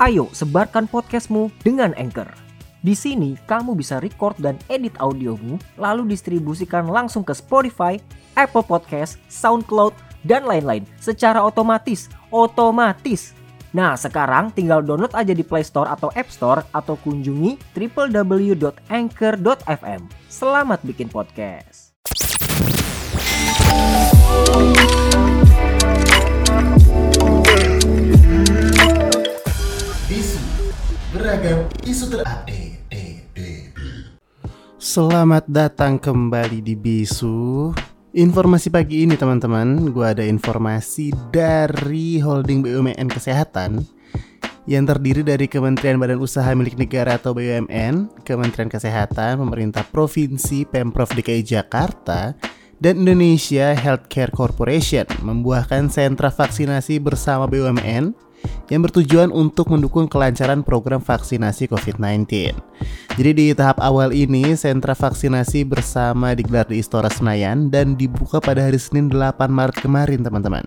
Ayo sebarkan podcastmu dengan Anchor. Di sini kamu bisa record dan edit audiomu lalu distribusikan langsung ke Spotify, Apple Podcast, SoundCloud, dan lain-lain secara otomatis. Otomatis. Nah, sekarang tinggal download aja di Play Store atau App Store atau kunjungi www.anchor.fm. Selamat bikin podcast. Selamat datang kembali di Bisu. Informasi pagi ini teman-teman, gue ada informasi dari holding BUMN Kesehatan yang terdiri dari Kementerian Badan Usaha Milik Negara atau BUMN, Kementerian Kesehatan, Pemerintah Provinsi, Pemprov DKI Jakarta, dan Indonesia Healthcare Corporation membuahkan sentra vaksinasi bersama BUMN yang bertujuan untuk mendukung kelancaran program vaksinasi COVID-19. Jadi di tahap awal ini, sentra vaksinasi bersama digelar di Istora Senayan dan dibuka pada hari Senin 8 Maret kemarin, teman-teman.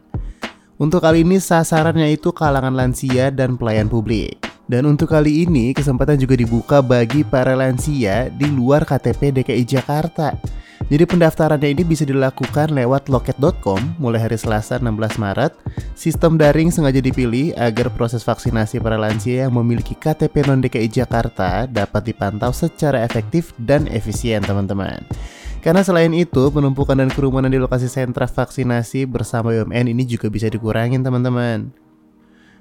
Untuk kali ini sasarannya itu kalangan lansia dan pelayan publik. Dan untuk kali ini kesempatan juga dibuka bagi para lansia di luar KTP DKI Jakarta. Jadi pendaftarannya ini bisa dilakukan lewat loket.com mulai hari Selasa 16 Maret. Sistem daring sengaja dipilih agar proses vaksinasi para lansia yang memiliki KTP non DKI Jakarta dapat dipantau secara efektif dan efisien teman-teman. Karena selain itu, penumpukan dan kerumunan di lokasi sentra vaksinasi bersama BUMN ini juga bisa dikurangin teman-teman.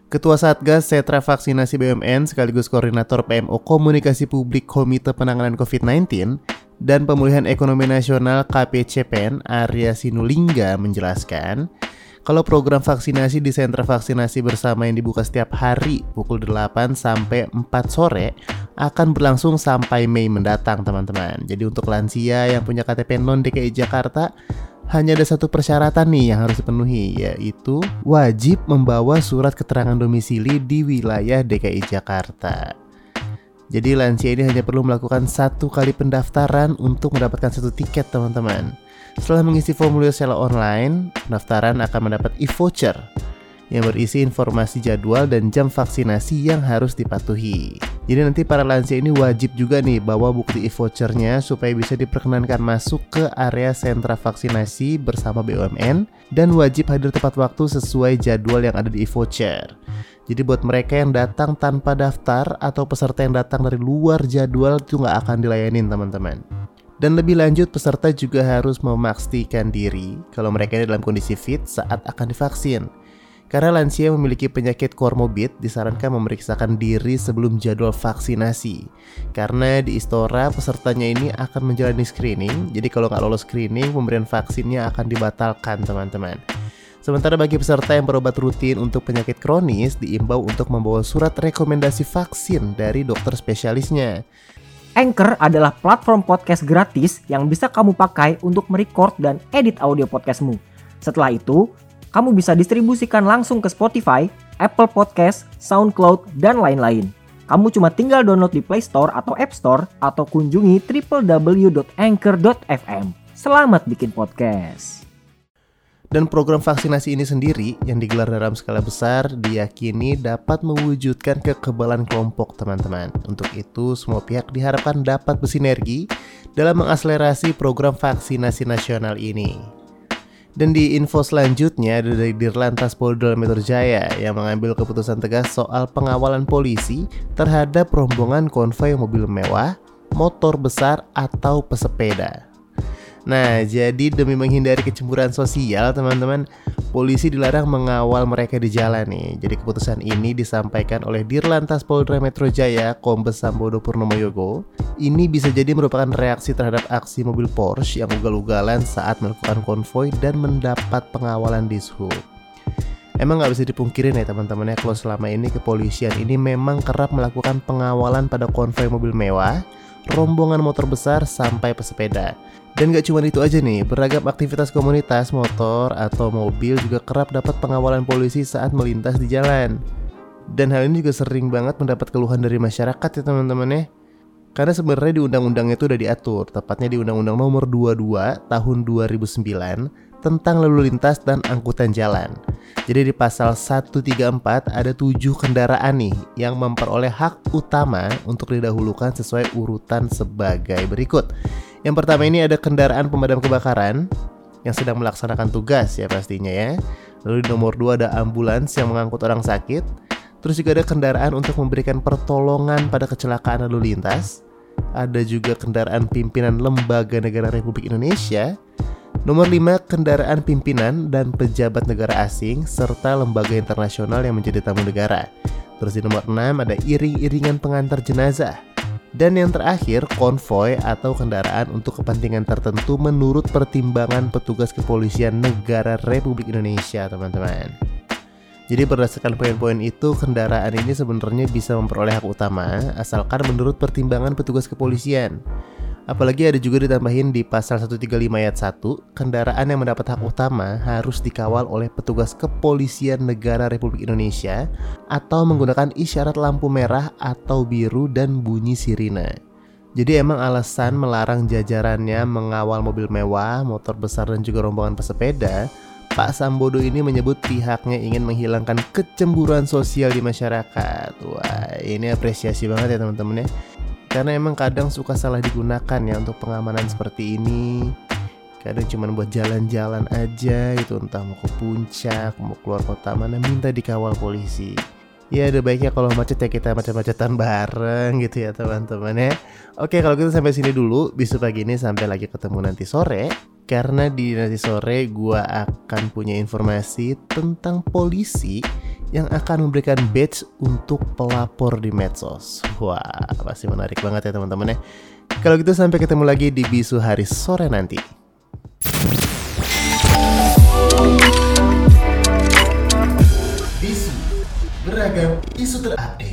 Ketua Satgas Sentra Vaksinasi BUMN sekaligus Koordinator PMO Komunikasi Publik Komite Penanganan COVID-19 dan Pemulihan Ekonomi Nasional KPCPN Arya Sinulinga menjelaskan kalau program vaksinasi di sentra vaksinasi bersama yang dibuka setiap hari pukul 8 sampai 4 sore akan berlangsung sampai Mei mendatang teman-teman. Jadi untuk lansia yang punya KTP non DKI Jakarta hanya ada satu persyaratan nih yang harus dipenuhi yaitu wajib membawa surat keterangan domisili di wilayah DKI Jakarta. Jadi lansia ini hanya perlu melakukan satu kali pendaftaran untuk mendapatkan satu tiket teman-teman. Setelah mengisi formulir secara online, pendaftaran akan mendapat e-voucher yang berisi informasi jadwal dan jam vaksinasi yang harus dipatuhi. Jadi nanti para lansia ini wajib juga nih bawa bukti e-vouchernya supaya bisa diperkenankan masuk ke area sentra vaksinasi bersama BUMN dan wajib hadir tepat waktu sesuai jadwal yang ada di e-voucher. Jadi buat mereka yang datang tanpa daftar atau peserta yang datang dari luar jadwal itu nggak akan dilayanin teman-teman. Dan lebih lanjut peserta juga harus memastikan diri kalau mereka ini dalam kondisi fit saat akan divaksin. Karena lansia yang memiliki penyakit komorbid disarankan memeriksakan diri sebelum jadwal vaksinasi. Karena di Istora pesertanya ini akan menjalani screening, jadi kalau nggak lolos screening pemberian vaksinnya akan dibatalkan teman-teman. Sementara bagi peserta yang berobat rutin untuk penyakit kronis diimbau untuk membawa surat rekomendasi vaksin dari dokter spesialisnya. Anchor adalah platform podcast gratis yang bisa kamu pakai untuk merecord dan edit audio podcastmu. Setelah itu, kamu bisa distribusikan langsung ke Spotify, Apple Podcast, SoundCloud, dan lain-lain. Kamu cuma tinggal download di Play Store atau App Store atau kunjungi www.anchor.fm. Selamat bikin podcast. Dan program vaksinasi ini sendiri yang digelar dalam skala besar diyakini dapat mewujudkan kekebalan kelompok teman-teman. Untuk itu semua pihak diharapkan dapat bersinergi dalam mengakselerasi program vaksinasi nasional ini. Dan di info selanjutnya ada dari Dirlantas Polda Metro Jaya yang mengambil keputusan tegas soal pengawalan polisi terhadap rombongan konvoi mobil mewah, motor besar atau pesepeda. Nah, jadi demi menghindari kecemburuan sosial, teman-teman, polisi dilarang mengawal mereka di jalan nih. Jadi keputusan ini disampaikan oleh Dirlantas Polda Metro Jaya, Kombes Sambodo Purnomo Yogo. Ini bisa jadi merupakan reaksi terhadap aksi mobil Porsche yang ugal-ugalan saat melakukan konvoi dan mendapat pengawalan di Sub. Emang nggak bisa dipungkirin ya teman-teman ya kalau selama ini kepolisian ini memang kerap melakukan pengawalan pada konvoi mobil mewah, rombongan motor besar sampai pesepeda. Dan gak cuma itu aja nih, beragam aktivitas komunitas motor atau mobil juga kerap dapat pengawalan polisi saat melintas di jalan. Dan hal ini juga sering banget mendapat keluhan dari masyarakat ya teman-teman ya. Karena sebenarnya di undang-undang itu udah diatur, tepatnya di Undang-Undang Nomor 22 Tahun 2009 tentang lalu lintas dan angkutan jalan. Jadi di pasal 134 ada tujuh kendaraan nih yang memperoleh hak utama untuk didahulukan sesuai urutan sebagai berikut. Yang pertama ini ada kendaraan pemadam kebakaran yang sedang melaksanakan tugas ya pastinya ya. Lalu di nomor 2 ada ambulans yang mengangkut orang sakit. Terus juga ada kendaraan untuk memberikan pertolongan pada kecelakaan lalu lintas. Ada juga kendaraan pimpinan lembaga negara Republik Indonesia. Nomor 5, kendaraan pimpinan dan pejabat negara asing serta lembaga internasional yang menjadi tamu negara. Terus di nomor 6 ada iring-iringan pengantar jenazah. Dan yang terakhir, konvoy atau kendaraan untuk kepentingan tertentu menurut pertimbangan petugas kepolisian negara Republik Indonesia, teman-teman. Jadi berdasarkan poin-poin itu, kendaraan ini sebenarnya bisa memperoleh hak utama asalkan menurut pertimbangan petugas kepolisian. Apalagi ada juga ditambahin di pasal 135 ayat 1, kendaraan yang mendapat hak utama harus dikawal oleh petugas kepolisian negara Republik Indonesia atau menggunakan isyarat lampu merah atau biru dan bunyi sirine. Jadi emang alasan melarang jajarannya mengawal mobil mewah, motor besar dan juga rombongan pesepeda, Pak Sambodo ini menyebut pihaknya ingin menghilangkan kecemburuan sosial di masyarakat. Wah, ini apresiasi banget ya teman-teman ya. Karena emang kadang suka salah digunakan ya untuk pengamanan seperti ini. Kadang cuma buat jalan-jalan aja gitu, entah mau ke puncak, mau keluar kota mana minta dikawal polisi. Ya ada baiknya kalau macet ya kita macet-macetan bareng gitu ya teman-teman ya. Oke kalau gitu sampai sini dulu. Besok pagi ini sampai lagi ketemu nanti sore. Karena di nanti sore gue akan punya informasi tentang polisi yang akan memberikan badge untuk pelapor di medsos. Wah, pasti menarik banget ya teman-teman ya. Kalau gitu sampai ketemu lagi di bisu hari sore nanti. Bisu beragam isu terupdate.